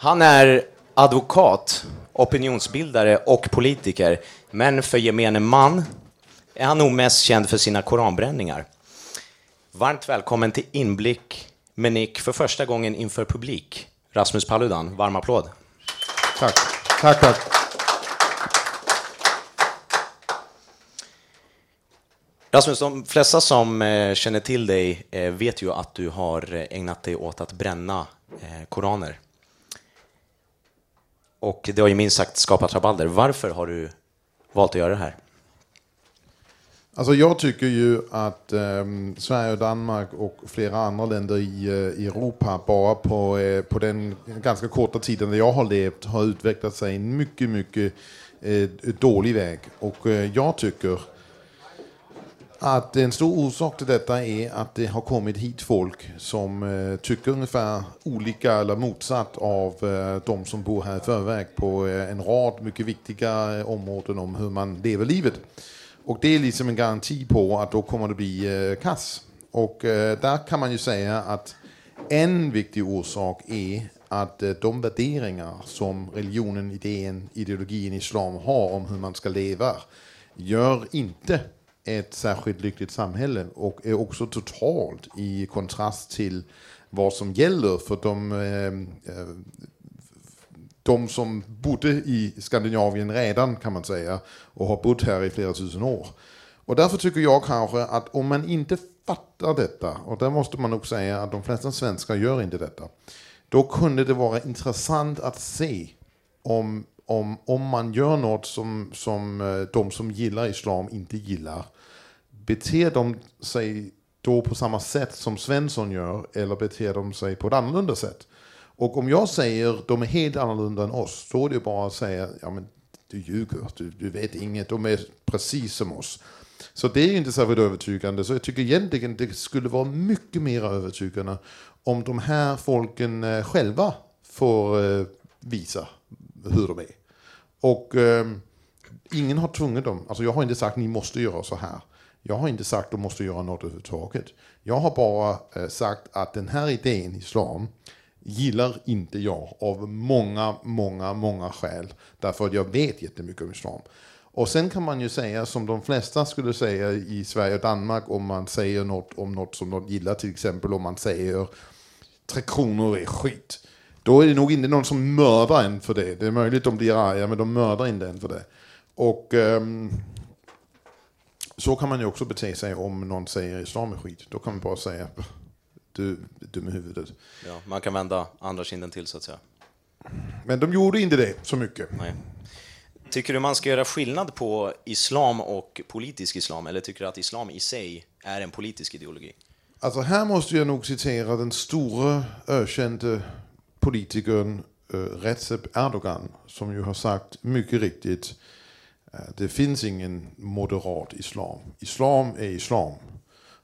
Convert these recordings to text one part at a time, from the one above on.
Han är advokat, opinionsbildare och politiker, men för gemene man är han nog mest känd för sina koranbränningar. Varmt välkommen till Inblick med Nick för första gången inför publik. Rasmus Paludan, varm applåd. Tack. Tack, tack. Rasmus, de flesta som eh, känner till dig eh, vet ju att du har eh, ägnat dig åt att bränna koraner. Och det har ju minst sagt skapat rabalder. Varför har du valt att göra det här? Alltså jag tycker ju att eh, Sverige och Danmark och flera andra länder i, eh, i Europa bara på, eh, på den ganska korta tiden jag har levt har utvecklat sig en mycket, mycket eh, dålig väg. Och eh, jag tycker att en stor orsak till detta är att det har kommit hit folk som eh, tycker ungefär olika eller motsatt av eh, de som bor här i förväg på eh, en rad mycket viktiga eh, områden om hur man lever livet. Och det är liksom en garanti på att då kommer det bli eh, kass. Och eh, där kan man ju säga att en viktig orsak är att eh, de värderingar som religionen, idén, ideologin islam har om hur man ska leva gör inte ett särskilt lyckligt samhälle och är också totalt i kontrast till vad som gäller för de, eh, eh, de som bodde i Skandinavien redan kan man säga och har bott här i flera tusen år. Och därför tycker jag kanske att om man inte fattar detta, och där måste man nog säga att de flesta svenskar gör inte detta, då kunde det vara intressant att se om, om, om man gör något som, som eh, de som gillar islam inte gillar, beter de sig då på samma sätt som Svensson gör eller beter de sig på ett annorlunda sätt? Och om jag säger de är helt annorlunda än oss, då är det bara att säga ja men du ljuger, du, du vet inget, de är precis som oss. Så det är inte särskilt övertygande. Så jag tycker egentligen det skulle vara mycket mer övertygande om de här folken eh, själva får eh, visa hur de är. Och eh, ingen har tvungit dem. Alltså jag har inte sagt ni måste göra så här. Jag har inte sagt att de måste göra något överhuvudtaget. Jag har bara eh, sagt att den här idén, islam, gillar inte jag av många, många, många skäl. Därför att jag vet jättemycket om islam. Och sen kan man ju säga som de flesta skulle säga i Sverige och Danmark om man säger något om något som de gillar, till exempel om man säger Tre Kronor är skit. Då är det nog inte någon som mördar en för det. Det är möjligt de blir arga, men de mördar inte en för det. Och um, så kan man ju också bete sig om någon säger islam är skit. Då kan man bara säga du är dum i huvudet. Ja, man kan vända andra kinden till så att säga. Men de gjorde inte det så mycket. Nej. Tycker du man ska göra skillnad på islam och politisk islam, eller tycker du att islam i sig är en politisk ideologi? Alltså här måste jag nog citera den stora ökände politikern eh, Recep Erdogan som ju har sagt mycket riktigt eh, det finns ingen moderat islam. Islam är islam.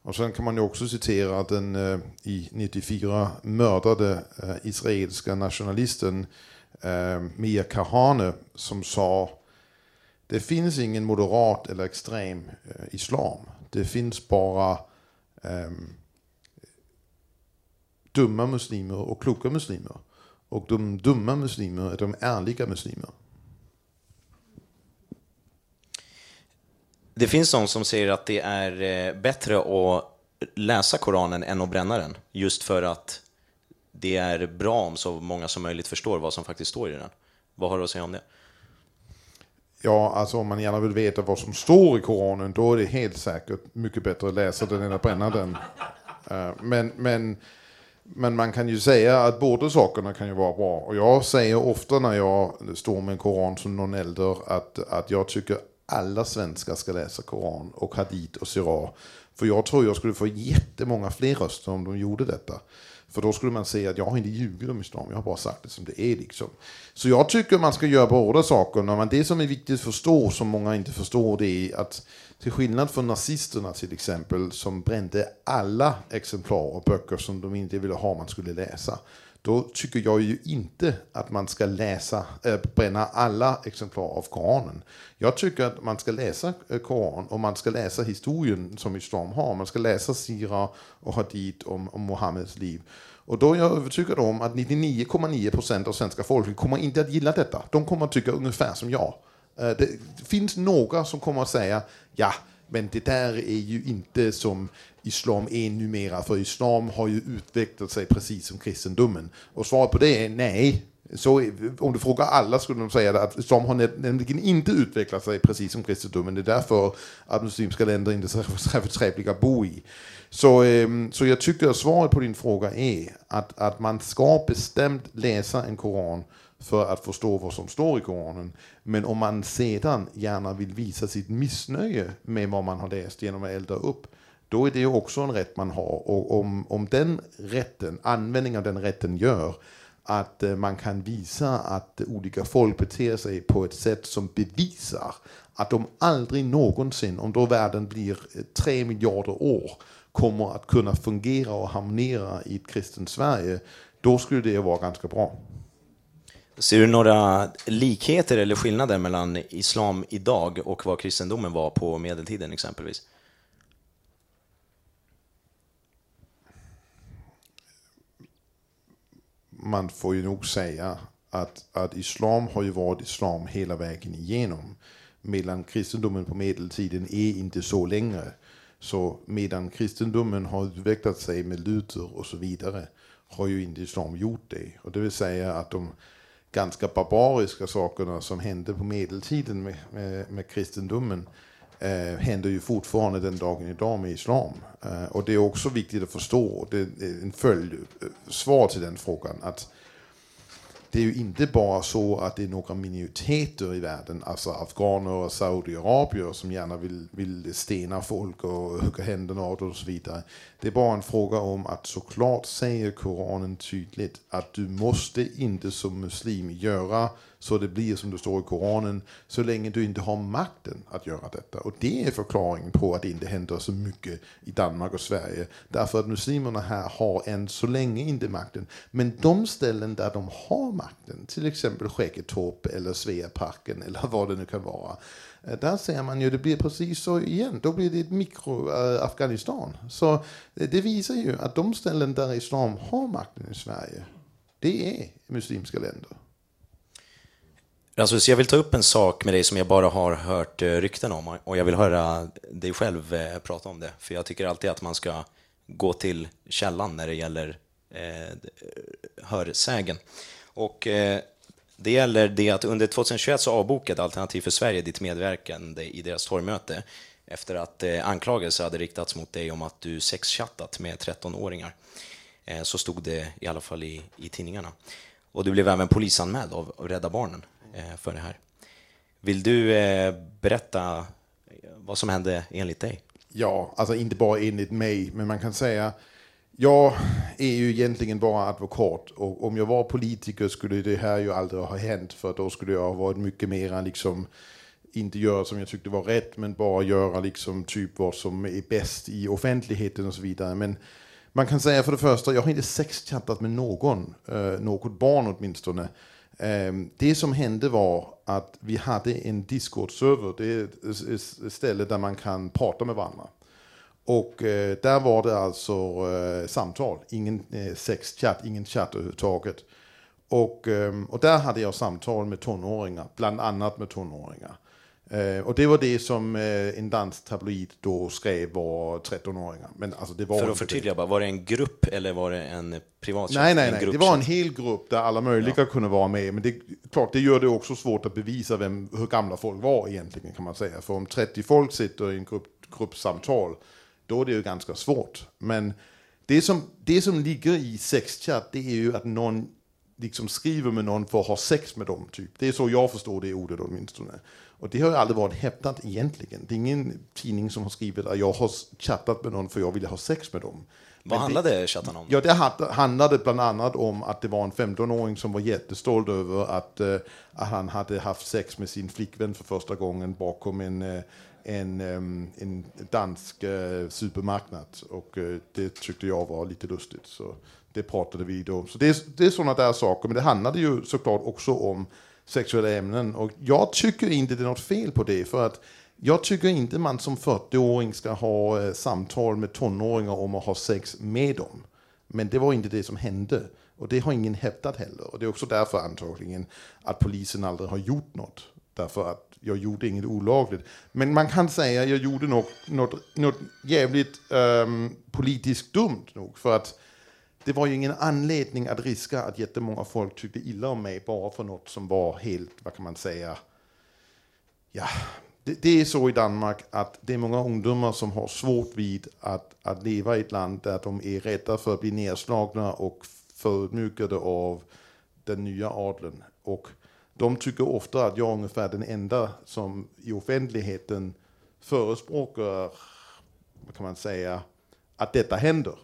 Och sen kan man ju också citera den eh, i 94 mördade israeliska nationalisten Mia Kahane som sa det finns ingen moderat eller extrem islam. Det finns bara ehm, dumma muslimer och kloka muslimer. Och de dumma muslimer är de ärliga muslimer. Det finns de som säger att det är bättre att läsa Koranen än att bränna den, just för att det är bra om så många som möjligt förstår vad som faktiskt står i den. Vad har du att säga om det? Ja, alltså om man gärna vill veta vad som står i Koranen, då är det helt säkert mycket bättre att läsa den än att bränna den. Uh, men, men, men man kan ju säga att båda sakerna kan ju vara bra. Och jag säger ofta när jag står med en koran som någon äldre att, att jag tycker alla svenskar ska läsa koran och hadith och sirah. För jag tror jag skulle få jättemånga fler röster om de gjorde detta. För då skulle man säga att jag har inte ljugit om islam, jag har bara sagt det som det är. Liksom. Så jag tycker man ska göra båda sakerna, men det som är viktigt att förstå, som många inte förstår, det är att till skillnad från nazisterna till exempel, som brände alla exemplar av böcker som de inte ville ha man skulle läsa, då tycker jag ju inte att man ska läsa, äh, bränna alla exemplar av Koranen. Jag tycker att man ska läsa eh, Koran och man ska läsa historien som islam har. Man ska läsa Sira och Hadith om, om Muhammeds liv. Och då är jag övertygad om att 99,9% av svenska folket kommer inte att gilla detta. De kommer att tycka ungefär som jag. Eh, det finns några som kommer att säga, ja, men det där är ju inte som islam är numera, för islam har ju utvecklat sig precis som kristendomen. Och svaret på det är nej. Så om du frågar alla skulle de säga att islam har nämligen inte utvecklat sig precis som kristendomen. Det är därför att muslimska länder inte är särskilt trevliga att bo i. Så, ehm, så jag tycker att svaret på din fråga är att, att man ska bestämt läsa en koran för att förstå vad som står i Koranen. Men om man sedan gärna vill visa sitt missnöje med vad man har läst genom att elda upp, då är det också en rätt man har. Och om, om den rätten, användningen av den rätten gör att eh, man kan visa att olika folk beter sig på ett sätt som bevisar att de aldrig någonsin, om då världen blir eh, tre miljarder år, kommer att kunna fungera och harmonera i ett kristet Sverige, då skulle det vara ganska bra. Ser du några likheter eller skillnader mellan islam idag och vad kristendomen var på medeltiden exempelvis? Man får ju nog säga att, att islam har ju varit islam hela vägen igenom. Medan kristendomen på medeltiden är inte så längre. Så medan kristendomen har utvecklat sig med Luther och så vidare har ju inte islam gjort det. Och det vill säga att de ganska barbariska sakerna som hände på medeltiden med, med, med kristendomen eh, händer ju fortfarande den dagen idag med islam. Eh, och det är också viktigt att förstå, det är en följdsvar eh, till den frågan, att det är ju inte bara så att det är några minoriteter i världen, alltså afghaner och saudiarabier som gärna vill, vill stena folk och hugga händerna av och så vidare. Det är bara en fråga om att såklart säger Koranen tydligt att du måste inte som muslim göra så det blir som det står i Koranen så länge du inte har makten att göra detta. Och det är förklaringen på att det inte händer så mycket i Danmark och Sverige. Därför att muslimerna här har än så länge inte makten. Men de ställen där de har makten, till exempel Skäggetorp eller Sveaparken eller vad det nu kan vara. Eh, där ser man ju, det blir precis så igen, då blir det ett mikro-Afghanistan. Eh, så eh, det visar ju att de ställen där islam har makten i Sverige, det är muslimska länder. Alltså, Rasmus, jag vill ta upp en sak med dig som jag bara har hört eh, rykten om och jag vill höra dig själv eh, prata om det. För jag tycker alltid att man ska gå till källan när det gäller eh, eh hörsägen. Och eh, det gäller det att under 2021 så avbokade Alternativ för Sverige ditt medverkande i deras torgmöte efter att eh, anklagelser hade riktats mot dig om att du sexchattat med 13-åringar. Eh, så stod det i alla fall i, i tidningarna. Och du blev även polisanmäld av, av Rädda Barnen. Eh, för det här. Vill du eh, berätta eh, vad som hände enligt dig? Ja, alltså inte bara enligt mig, men man kan säga jag är ju egentligen bara advokat och om jag var politiker skulle det här ju aldrig ha hänt för då skulle jag ha varit mycket mera liksom inte göra som jag tyckte var rätt men bara göra liksom typ vad som är bäst i offentligheten och så vidare. Men man kan säga för det första, jag har inte sexchattat med någon, eh, något barn åtminstone. Det som hände var att vi hade en Discord-server. Det är ett ställe där man kan prata med varandra. Och eh, där var det alltså eh, samtal, ingen eh, sexchatt, ingen chatt överhuvudtaget. Och, ehm, och där hade jag samtal med tonåringar, bland annat med tonåringar. Eh, och det var det som eh, en dansk tabloid då skrev var 13-åringar. Men alltså det var För att förtydliga bara, var det en grupp eller var det en privat Nej, nej, nej. Det var en hel grupp där alla möjliga kunde vara med. Men det, klart, det gör det också svårt att bevisa vem, hur gamla folk var egentligen kan man säga. För om 30 folk sitter i en grupp, gruppsamtal, då är det ju ganska svårt. Men det som, det som ligger i sexchatt, det är ju att någon liksom skriver med någon för att ha sex med dem. Typ. Det är så jag förstår det ordet åtminstone. Och det har ju aldrig varit hävdat egentligen. Det är ingen tidning som har skrivit att jag har chattat med någon för jag ville ha sex med dem. Vad handlade chatten om? Ja, det handlade bland annat om att det var en 15-åring som var jättestolt över att, eh, att han hade haft sex med sin flickvän för första gången bakom en, eh, en, em, en dansk eh, supermarknad. Och det tyckte jag var lite lustigt. Så det pratade vi då. Så det det är sådana där saker. Men det handlade ju såklart också om sexuella ämnen. Och jag tycker inte det är något fel på det. För att jag tycker inte man som 40-åring ska ha eh, samtal med tonåringar om att ha sex med dem. Men det var inte det som hände. Och det har ingen hävdat heller. Och det är också därför antagligen att polisen aldrig har gjort något. Därför att jag gjorde inget olagligt. Men man kan säga att jag gjorde något, något, något jävligt um, politiskt dumt nog. För att det var ju ingen anledning att riska att jättemånga folk tyckte illa om mig bara för något som var helt, vad kan man säga, ja, det, det är så i Danmark att det är många ungdomar som har svårt vid att, att leva i ett land där de är rädda för att bli nedslagna och förödmjukade av den nya adeln. Och de tycker ofta att jag är ungefär den enda som i offentligheten förespråkar, vad kan man säga, att detta händer.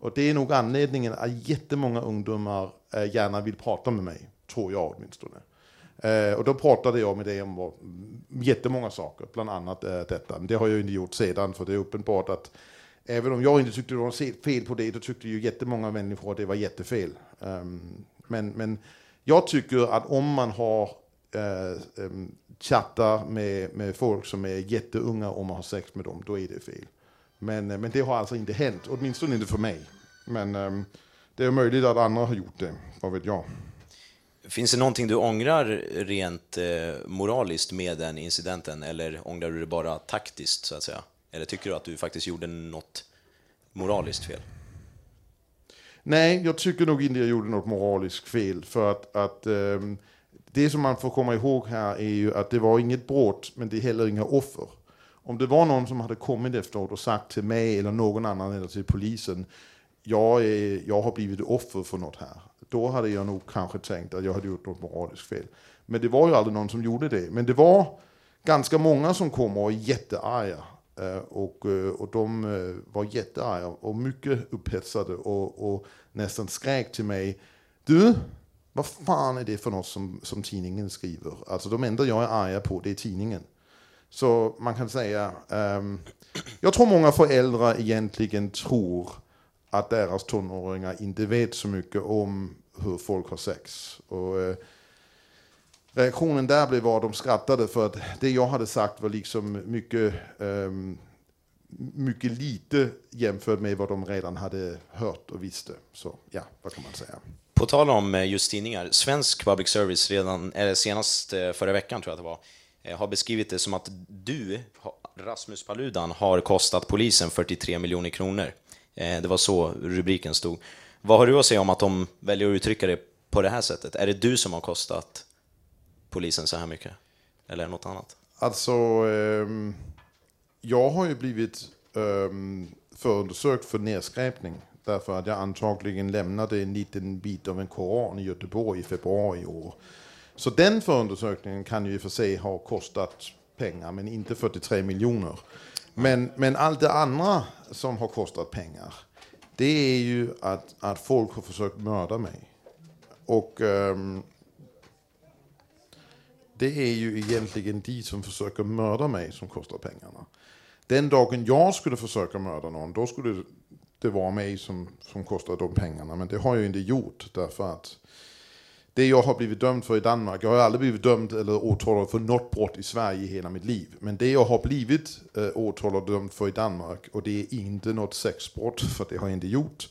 Och det är nog anledningen att jättemånga ungdomar eh, gärna vill prata med mig, tror jag åtminstone. Eh, och då pratade jag med dig om vad- jättemånga saker, bland annat eh, detta. Men det har jag inte gjort sedan, för det är uppenbart att även om jag inte tyckte det var fel på det, då tyckte ju jättemånga människor att det var jättefel. Ehm, men, men jag tycker att om man har eh, ehm, chattar med, med folk som är jätteunga och man har sex med dem, då är det fel. Men, eh, men det har alltså inte hänt, åtminstone inte för mig. Men ehm, det är möjligt att andra har gjort det, vad vet jag. Finns det någonting du ångrar rent eh, moraliskt med den incidenten eller ångrar du det bara taktiskt så att säga? Eller tycker du att du faktiskt gjorde något moraliskt fel? Nej, jag tycker nog inte jag gjorde något moraliskt fel. För att, att ehm, det som man får komma ihåg här är ju att det var inget brott, men det är heller inga offer. Om det var någon som hade kommit efteråt och sagt till mig eller någon annan eller till polisen, jag, är, jag har blivit offer för något här. Då hade jag nog kanske tänkt att jag hade gjort något moraliskt fel. Men det var ju aldrig någon som gjorde det. Men det var ganska många som kom och var jättearga. Eh, och, eh, och de eh, var jättearga och mycket upphetsade och, och nästan skrek till mig. Du, vad fan är det för något som, som tidningen skriver? Alltså de enda jag är arga på det är tidningen. Så man kan säga, um, jag tror många föräldrar egentligen tror att deras tonåringar inte vet så mycket om hur folk har sex. Och, uh, reaktionen där blev att de skrattade för att det jag hade sagt var liksom mycket, um, mycket lite jämfört med vad de redan hade hört och visste. Så ja, vad kan man säga? På tal om eh, just tidningar, svensk public service redan, eller senast eh, förra veckan tror jag att det var, Eh, har beskrivit det som att du, Rasmus Paludan, har kostat polisen 43 miljoner kronor. Eh, det var så rubriken stod. Vad har du att säga om att de väljer att uttrycka det på det här sättet? Är det du som har kostat polisen så här mycket? Eller något annat? Alltså, ehm, jag har ju blivit ehm, förundersökt för nedskräpning. Därför att jag antagligen lämnade en liten bit av en koran i Göteborg i februari i år. Så den förundersökningen kan ju i och för sig ha kostat pengar, men inte 43 miljoner. Men, men allt det andra som har kostat pengar, det är ju att, att folk har försökt mörda mig. Och um, det är ju egentligen de som försöker mörda mig som kostar pengarna. Den dagen jag skulle försöka mörda någon, då skulle det vara mig som, som kostar de pengarna. Men det har jag inte gjort därför att det jag har blivit dömd för i Danmark, jag har aldrig blivit dömd eller åtalad för något brott i Sverige i hela mitt liv. Men det jag har blivit eh, åtalad och dömd för i Danmark, och det är inte något sexbrott, för det har jag inte gjort.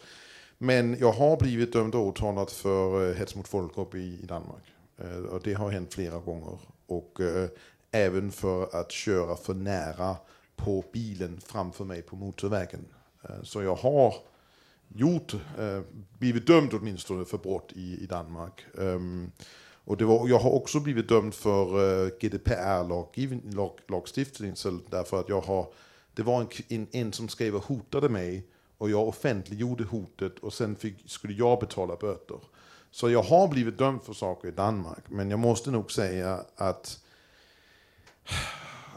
Men jag har blivit dömd och åtalad för eh, hets mot folkgrupp i, i Danmark. Eh, och det har hänt flera gånger. Och eh, även för att köra för nära på bilen framför mig på motorvägen. Eh, så jag har gjort, eh, blivit dömd åtminstone för brott i, i Danmark. Um, och det var, jag har också blivit dömd för eh, uh, GDPR-lagstiftning därför att jag har, det var en, en, en som skrev och hotade mig och jag offentliggjorde hotet och sen fick, skulle jag betala böter. Så jag har blivit dömd för saker i Danmark, men jag måste nog säga att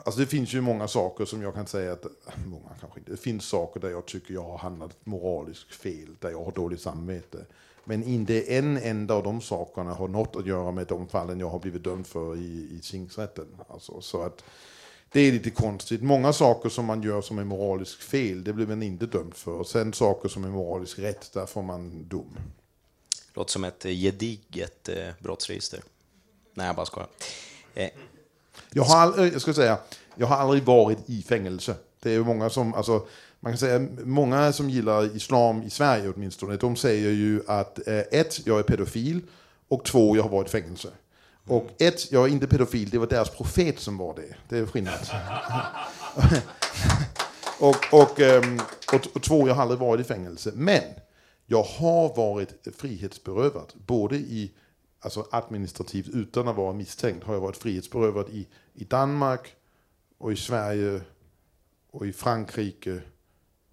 Alltså det finns ju många saker som jag kan säga att, många kanske inte, det finns saker där jag tycker jag har handlat moraliskt fel, där jag har dåligt samvete. Men inte en enda av de sakerna har något att göra med de fallen jag har blivit dömd för i, i tingsrätten. Alltså, så att det är lite konstigt. Många saker som man gör som är moraliskt fel, det blir man inte dömd för. Och sen saker som är moraliskt rätt, där får man dom. Låter som ett eh, gediget eh, brottsregister. Nej, jag bara skojar. Eh. Jag har, aldrig, eh, jag ska säga, jag har aldrig varit i fängelse. Det är många som, alltså, man kan säga, många som gillar islam i Sverige åtminstone, de säger ju att eh, ett, jag är pedofil och två, jag har varit i fängelse. Och ett, jag är inte pedofil, det var deras profet som var det. Det är skillnad. och, och, ehm, och, och, två, jag har aldrig varit i fängelse. Men jag har varit frihetsberövad, både i alltså administrativt utan att vara misstänkt har jag varit frihetsberövad i, i Danmark och i Sverige och i Frankrike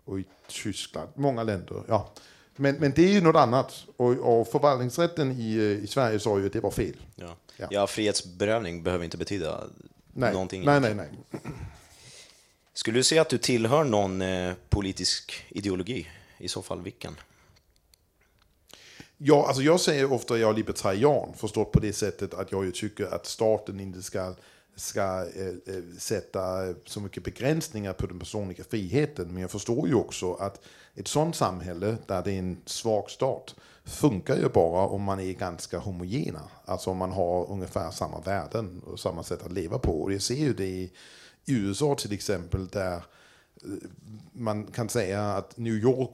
och i Tyskland. Många länder. Ja. Men, men det är ju något annat. Och, och förvaltningsrätten i, i Sverige sa ju att det var fel. Ja, ja. ja frihetsberövning behöver inte betyda nej. någonting. Nej, nej, nej. Skulle du säga att du tillhör någon eh, politisk ideologi? I så fall vilken? Ja, alltså jag säger ofta att jag är libertarian, förstått på det sättet att jag ju tycker att staten inte ska, ska äh, sätta så mycket begränsningar på den personliga friheten. Men jag förstår ju också att ett sådant samhälle där det är en svag stat funkar ju bara om man är ganska homogena. Alltså om man har ungefär samma värden och samma sätt att leva på. Och jag ser ju det i USA till exempel där eh, man kan säga att New York,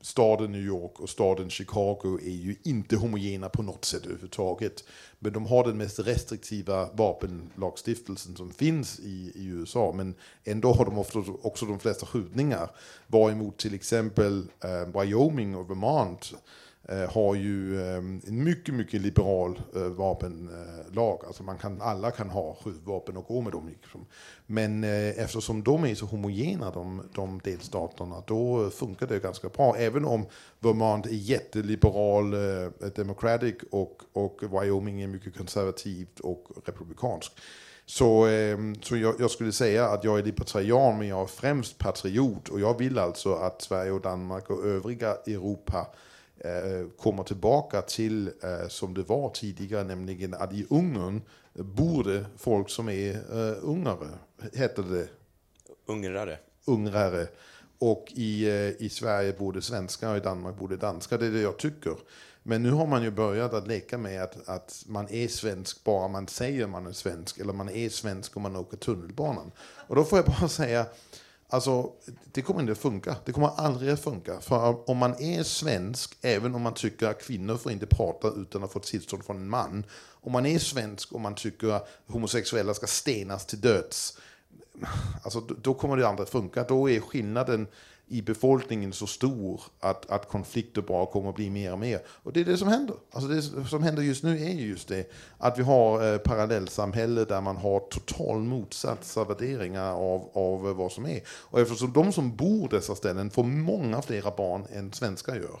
staden New York och staden Chicago är ju inte homogena på något sätt överhuvudtaget. Men de har den mest restriktiva vapenlagstiftelsen som finns i, i USA. Men ändå har de ofta också de flesta skjutningar. Varemot till exempel eh, Wyoming och Vermont Eh, har ju eh, en mycket, mycket liberal eh, vapenlag. Alltså man kan, alla kan ha skjutvapen och gå med dem. Liksom. Men eh, eftersom de är så homogena, de, de delstaterna, då funkar det ganska bra. Även om Vermont är jätteliberal, eh, democratic och, och Wyoming är mycket konservativt och republikanskt. Så, så jag, jag, skulle säga att jag är libertarian, men jag är främst patriot. Och jag vill alltså att Sverige och Danmark och övriga Europa Eh, kommer tillbaka till eh, som det var tidigare, nämligen att i Ungern borde folk som är uh, ungare, heter det. Ungrare. Ungrare. Och i, i Sverige borde svenskar och i Danmark borde danskar. Det är det jag tycker. Men nu har man ju börjat att leka med att, att man är svensk bara man säger man är svensk. Eller man är svensk om man åker tunnelbanan. Och då får jag bara säga Alltså, det kommer inte att funka. Det kommer aldrig att funka. För om man är svensk, även om man tycker att kvinnor får inte prata utan att få tillstånd från en man. Om man är svensk och man tycker att homosexuella ska stenas till döds. Alltså, då kommer det aldrig att funka. Då är skillnaden i befolkningen så stor att, att konflikter bara kommer att bli mer och mer. Och det är det som händer. Alltså det som händer just nu är just det att vi har eh, parallellsamhälle där man har total motsatsa värderingar av, av vad som är. Och eftersom de som bor dessa ställen får många flera barn än svenskar gör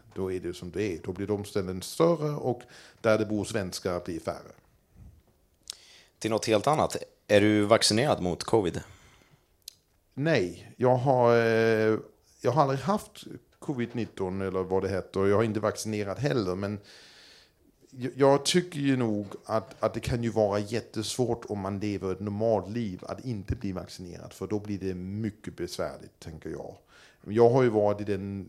då är det som det är. Då blir de ställen större och där det bor svenskar blir färre. Till något helt annat. Är du vaccinerad mot covid? Nej, jag har, eh, jag har aldrig haft covid-19 eller vad det heter. Jag har inte vaccinerat heller. Men jag- jag tycker ju nog att, att det kan ju vara jättesvårt om man lever ett normalt liv att inte bli vaccinerad. För då blir det mycket besvärligt, tänker jag. Jag har ju varit i den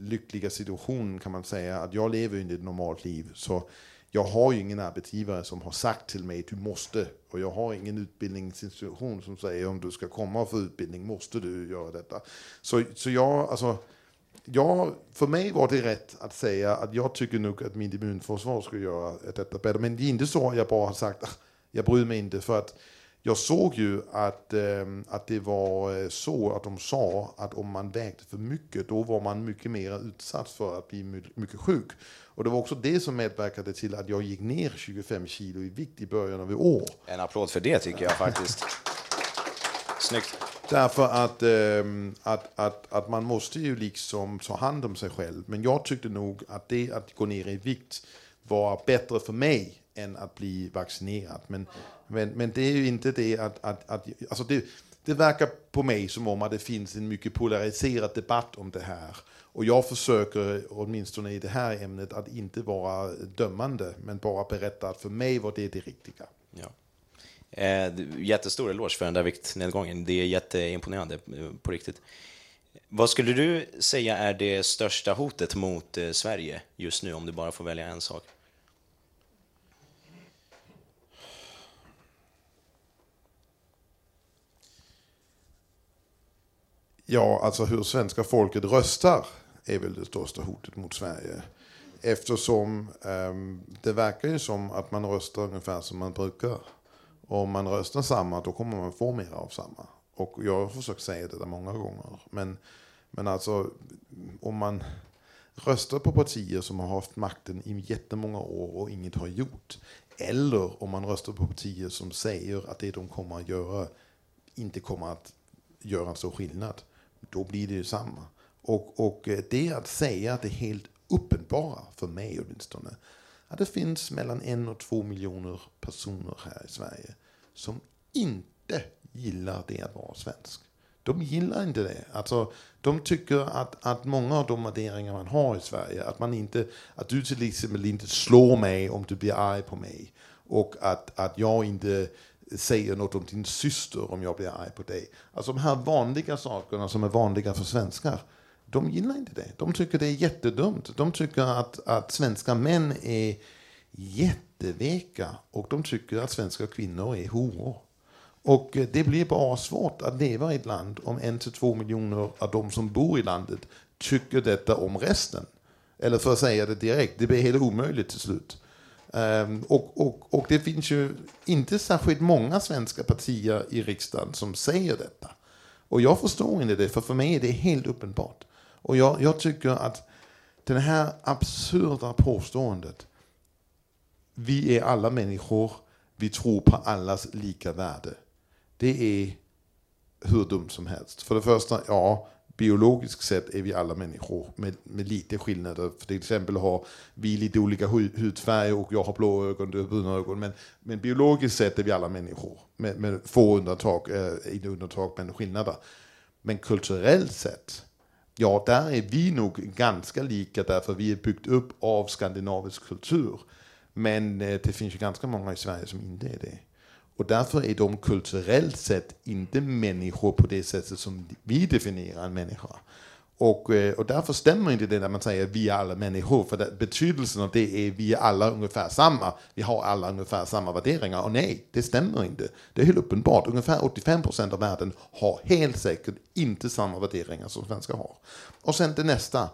lyckliga situationen kan man säga att jag lever inte ett normalt liv. Så jag har ju ingen arbetsgivare som har sagt till mig du måste. Och jag har ingen utbildningsinstitution som säger om du ska komma och få utbildning måste du göra detta. Så, så jag, alltså, jag, för mig var det rätt att säga att jag tycker nog att min immunförsvar ska göra detta bättre. Men det är inte så att jag bara har sagt att jag bryr mig inte. För att jag såg ju att, ehm, att det var eh, så att de sa att om man vägde för mycket då var man mycket mer utsatt för att bli my- mycket sjuk. Och det var också det som medverkade till att jag gick ner 25 kilo i vikt i början av i år. En applåd för det tycker jag faktiskt. Snyggt. Därför att, ehm, att, att, att man måste ju liksom ta hand om sig själv. Men jag tyckte nog att det att gå ner i vikt var bättre för mig än att bli vaccinerad. Men, men, men det är ju inte det att... att, att alltså det, det verkar på mig som om att det finns en mycket polariserad debatt om det här. Och jag försöker, åtminstone i det här ämnet, att inte vara dömande, men bara berätta att för mig var det det riktiga. Ja. Eh, jättestor eloge för den där viktnedgången. Det är jätteimponerande eh, på riktigt. Vad skulle du säga är det största hotet mot eh, Sverige just nu, om du bara får välja en sak? Ja, alltså hur svenska folket röstar är väl det största hotet mot Sverige. Eftersom ehm, det verkar ju som att man röstar ungefär som man brukar. Och om man röstar samma, då kommer man få mer av samma. Och jag har försökt säga det många gånger. Men, men alltså, om man röstar på partier som har haft makten i jättemånga år och inget har gjort. Eller om man röstar på partier som säger att det de kommer att göra inte kommer att göra en stor skillnad. Då blir det ju samma. Och, och eh, det är att säga att det är helt uppenbara, för mig åtminstone, att det finns mellan en och två miljoner personer här i Sverige som inte gillar det att vara svensk. De gillar inte det. Alltså, de tycker att, att många av de värderingar man har i Sverige, att, man inte, att du till exempel inte slår mig om du blir arg på mig. Och att, att jag inte säger något om din syster om jag blir arg på dig. Alltså de här vanliga sakerna som är vanliga för svenskar, de gillar inte det. De tycker det är jättedumt. De tycker att, att svenska män är jätteveka och de tycker att svenska kvinnor är horor. Och det blir bara svårt att leva i ett land om en till två miljoner av de som bor i landet tycker detta om resten. Eller för att säga det direkt, det blir helt omöjligt till slut. Ehm, och, och, och det finns ju inte särskilt många svenska partier i riksdagen som säger detta. Och jag förstår inte det, för för mig är det helt uppenbart. Och jag, jag tycker att det här absurda påståendet, vi är alla människor, vi tror på allas lika värde. Det är hur dumt som helst. För det första, ja, biologiskt sett är vi alla människor med, med lite skillnader. För till exempel har vi lite olika hudfärg och jag har blå ögon, du har bruna ögon. Men, men biologiskt sett är vi alla människor. Med, med få undantag, eh, inte undantag men skillnader. Men kulturellt sett, ja där är vi nog ganska lika därför vi är byggt upp av skandinavisk kultur. Men eh, det finns ju ganska många i Sverige som inte är det. Och därför är de kulturellt sett inte människor på det sättet som vi definierar en människa. Och, eh, och därför stämmer inte det när man säger vi är alla människor, för det, betydelsen av det är vi är alla ungefär samma, vi har alla ungefär samma värderingar. Och nej, det stämmer inte. Det är helt uppenbart, ungefär 85% av världen har helt säkert inte samma värderingar som svenskar har. Och sen det nästa,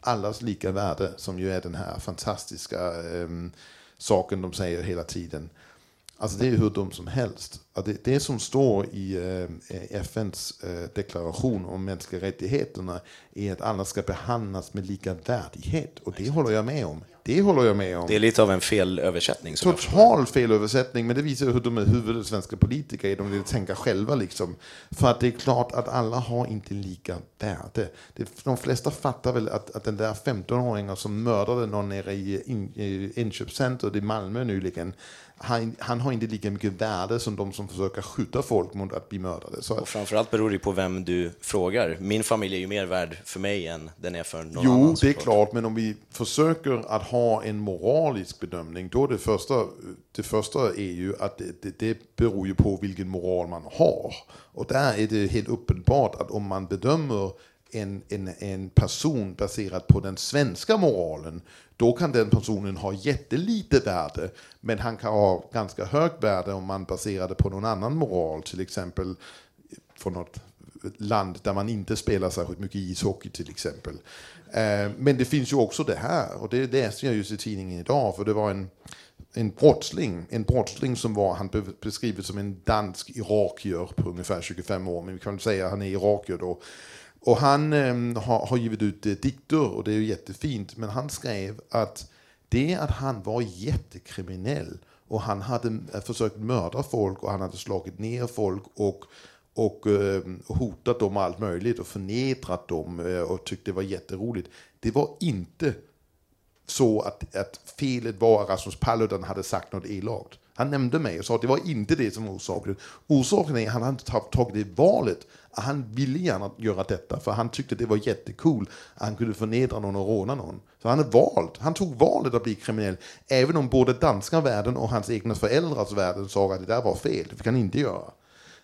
allas lika värde, som ju är den här fantastiska eh, saken de säger hela tiden. Alltså det är hur dumt som helst. Det, det som står i eh, FNs eh, deklaration om mänskliga rättigheterna är att alla ska behandlas med lika värdighet. Och det håller jag med om. Det håller jag med om. Det är lite av en felöversättning. Total felöversättning, men det visar hur de är huvudet svenska politiker är. De vill tänka själva liksom. För att det är klart att alla har inte lika värde. de flesta fattar väl att, att den där 15-åringen som mördade någon nere i, in, i inköpscentret i Malmö nyligen, han, han, har inte lika mycket värde som de som försöker skjuta folk mot att bli mördade. Så... Och framförallt beror det på vem du frågar. Min familj är ju mer värd för mig än den är för någon jo, annan. Jo, det är klart, men om vi försöker att ha en moralisk bedömning, då det första, det första är ju att det, det, det beror ju på vilken moral man har. Och där är det helt uppenbart att om man bedömer en, en, en person baserat på den svenska moralen, då kan den personen ha jättelite värde, men han kan ha ganska högt värde om man baserar det på någon annan moral, till exempel från något land där man inte spelar särskilt mycket ishockey till exempel. Eh, men det finns ju också det här, och det läste jag just i tidningen idag, för det var en, en brottsling, en brottsling som var, han beskrivs som en dansk irakier på ungefär 25 år, men vi kan säga att han är irakier då, och han eh, har, har, givit ut eh, dikter och det är ju jättefint. Men han skrev att det att han var jättekriminell och han hade eh, försökt mörda folk och han hade slagit ner folk och, och eh, hotat dem allt möjligt och förnedrat dem eh, och tyckte det var jätteroligt. Det var inte så att, att felet var att Rasmus Paludan hade sagt något elakt. Han nämnde mig och sa att det var inte det som var orsaken. Orsaken är att han hade tagit det valet han ville gärna göra detta för han tyckte det var jättekul att han kunde förnedra någon och råna någon. Så han, är valt, han tog valet att bli kriminell, även om både danska världen och hans egna föräldrars världen sa att det där var fel, det fick han inte göra.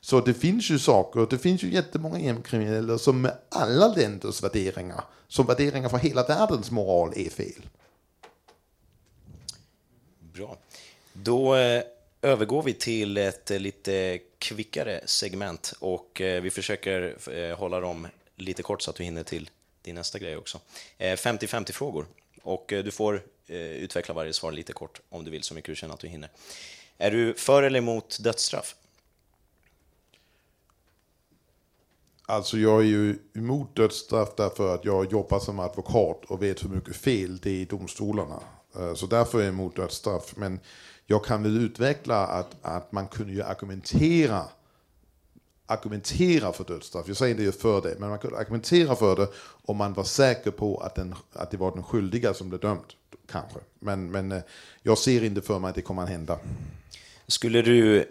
Så det finns ju saker, det finns ju jättemånga gängkriminella som med alla länders värderingar, som värderingar för hela världens moral är fel. Bra. Då eh, övergår vi till ett eh, lite kvickare segment och eh, vi försöker eh, hålla dem lite kort så att du hinner till din nästa grej också. 50-50 frågor och du får utveckla varje svar lite kort om du vill, så mycket du känner att du hinner. Är du för eller emot dödsstraff? Alltså jag är ju emot dödsstraff därför att jag jobbar som advokat och vet hur mycket fel det är i domstolarna. Så därför är jag emot dödsstraff. Men jag kan väl utveckla att, att man kunde ju argumentera argumentera för dödsstraff. Jag säger inte för det, men man kunde argumentera för det om man var säker på att, den, att det var den skyldiga som blev dömd. Kanske. Men, men eh, jag ser inte för mig att det kommer att hända. Skulle du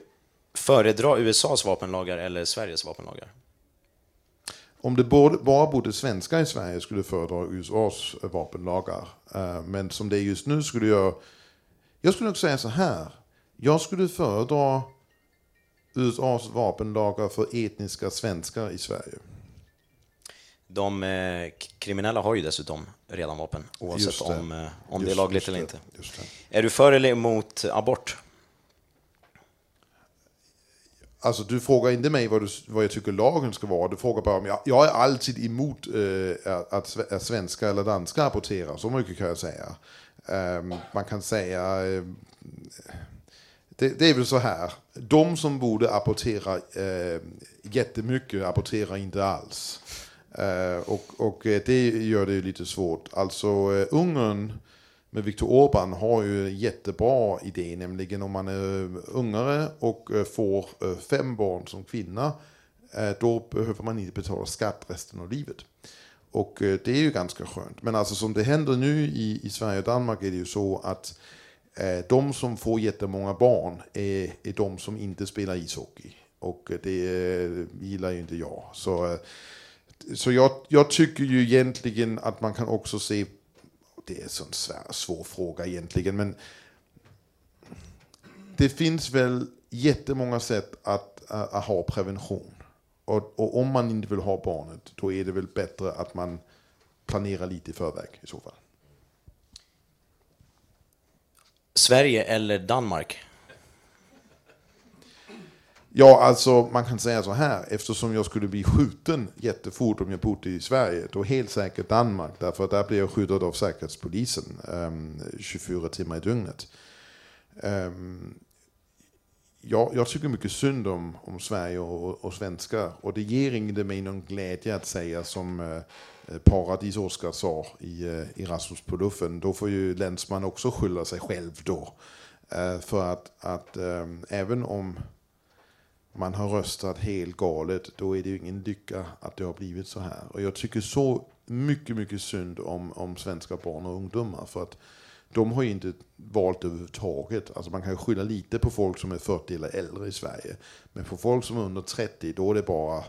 föredra USAs vapenlagar eller Sveriges vapenlagar? Om det bara bodde svenskar i Sverige skulle jag föredra USAs vapenlagar. Eh, men som det är just nu skulle jag jag skulle nog säga så här. Jag skulle föredra USAs vapenlagar för etniska svenskar i Sverige. De eh, kriminella har ju dessutom redan vapen, oavsett det. om, eh, om just, det är lagligt eller inte. Är du för eller emot abort? Alltså du frågar inte mig vad, du, vad jag tycker lagen ska vara, du frågar bara om jag, jag är alltid emot eh, att, att svenska eller danska aborterar, så mycket kan jag säga. Ehm, man kan säga, ehm, det, det, är väl så här, de som borde apportera eh, jättemycket apporterar inte alls. Eh, och, och det gör det lite svårt. Alltså eh, Ungern med Viktor Orbán har ju en jättebra idé, nämligen om man är ungare och eh, får eh, fem barn som kvinna, eh, då behöver man inte betala skatt resten av livet. Och eh, det är ju ganska skönt. Men alltså som det händer nu i, i Sverige och Danmark är det ju så att eh, de som får jättemånga barn är, är de som inte spelar ishockey. Och eh, det eh, gillar ju inte jag. Så, eh, så jag, jag, tycker ju egentligen att man kan också se, det är en sån svår, svår fråga egentligen, men det finns väl jättemånga sätt att, att, att ha prevention. Och, och, om man inte vill ha barnet, då är det väl bättre att man planerar lite i förväg i så fall. Sverige eller Danmark? Ja, alltså man kan säga så här, eftersom jag skulle bli skjuten jättefort om jag bodde i Sverige, då helt säkert Danmark, därför att där blir jag skyddad av Säkerhetspolisen um, ehm, 24 timmar i dygnet. Um, jag, jag tycker mycket synd om, om Sverige och, och svenskar. Och det ger inte mig någon glädje att säga som eh, Paradis Oskar sa i, eh, i Rasmus på luffen. Då får ju Länsman också skylla sig själv då. Eh, för att, att eh, även om man har röstat helt galet, då är det ju ingen lycka att det har blivit så här. Och jag tycker så mycket, mycket synd om, om svenska barn och ungdomar. För att de har ju inte valt överhuvudtaget. Alltså man kan ju skylla lite på folk som är 40 eller äldre i Sverige. Men för folk som är under 30, då är det bara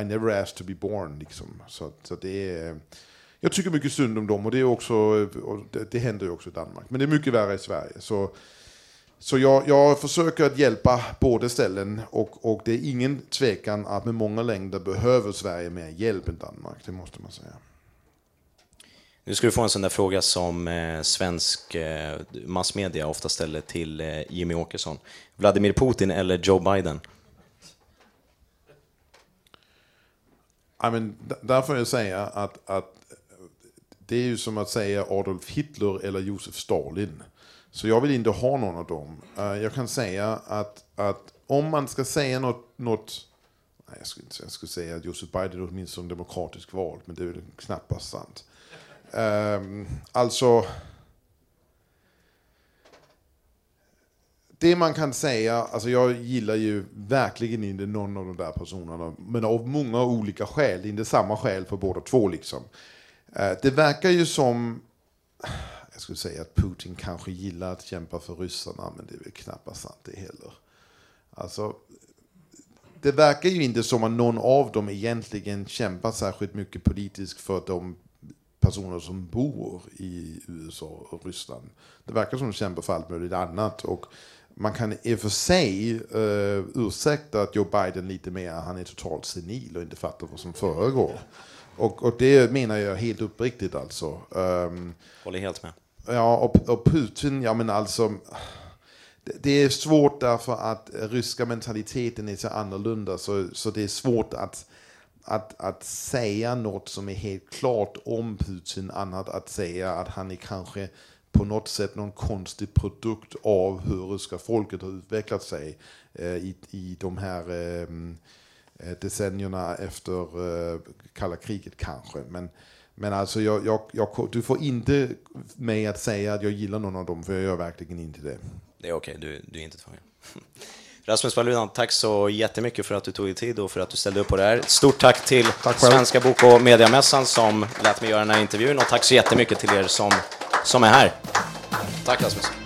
I never asked to be born. Liksom. Så, så det är, jag tycker mycket synd om dem och det, är också, och det, det händer ju också i Danmark. Men det är mycket värre i Sverige. Så, så jag, jag försöker att hjälpa båda ställen och, och det är ingen tvekan att med många längder behöver Sverige mer hjälp än Danmark. Det måste man säga. Nu ska du få en sån där fråga som eh, svensk eh, massmedia ofta ställer till eh, Jimmy Åkesson. Vladimir Putin eller Joe Biden? I mean, där får jag säga att, att det är ju som att säga Adolf Hitler eller Josef Stalin. Så jag vill inte ha någon av dem. Uh, jag kan säga att, att om man ska säga något, något nej, jag skulle jag skulle säga att Josef Biden är åtminstone demokratiskt vald, men det är väl knappast sant. Um, alltså, det man kan säga, alltså jag gillar ju verkligen inte någon av de där personerna, men av många olika skäl, inte samma skäl för båda två liksom. Uh, det verkar ju som, jag skulle säga att Putin kanske gillar att kämpa för ryssarna, men det är väl knappast sant det heller. Alltså, det verkar ju inte som att någon av dem egentligen kämpar särskilt mycket politiskt för de personer som bor i USA och Ryssland. Det verkar som de kämpar för allt möjligt annat. Och man kan i och för sig uh, ursäkta att Joe Biden lite mer, han är totalt senil och inte fattar vad som föregår. Och, och det menar jag helt uppriktigt alltså. Um, Håller helt med. Ja, och, och Putin, ja men alltså. Det, det är svårt därför att ryska mentaliteten är så annorlunda så, så det är svårt att att, att säga något som är helt klart om Putin annat att säga att han är kanske på något sätt någon konstig produkt av hur ryska folket har utvecklat sig eh, i, i de här eh, eh decennierna efter eh, kalla kriget kanske. Men, men alltså jag, jag, jag, du får inte mig att säga att jag gillar någon av dem, för jag gör verkligen inte det. Det är okej, okay. du, du är inte tvungen. Rasmus Paludan, tack så jättemycket för att du tog dig tid och för att du ställde upp på det här. Stort tack till tack Svenska Bok och Mediamässan som lät mig göra den här intervjun och tack så jättemycket till er som, som är här. Tack Rasmus.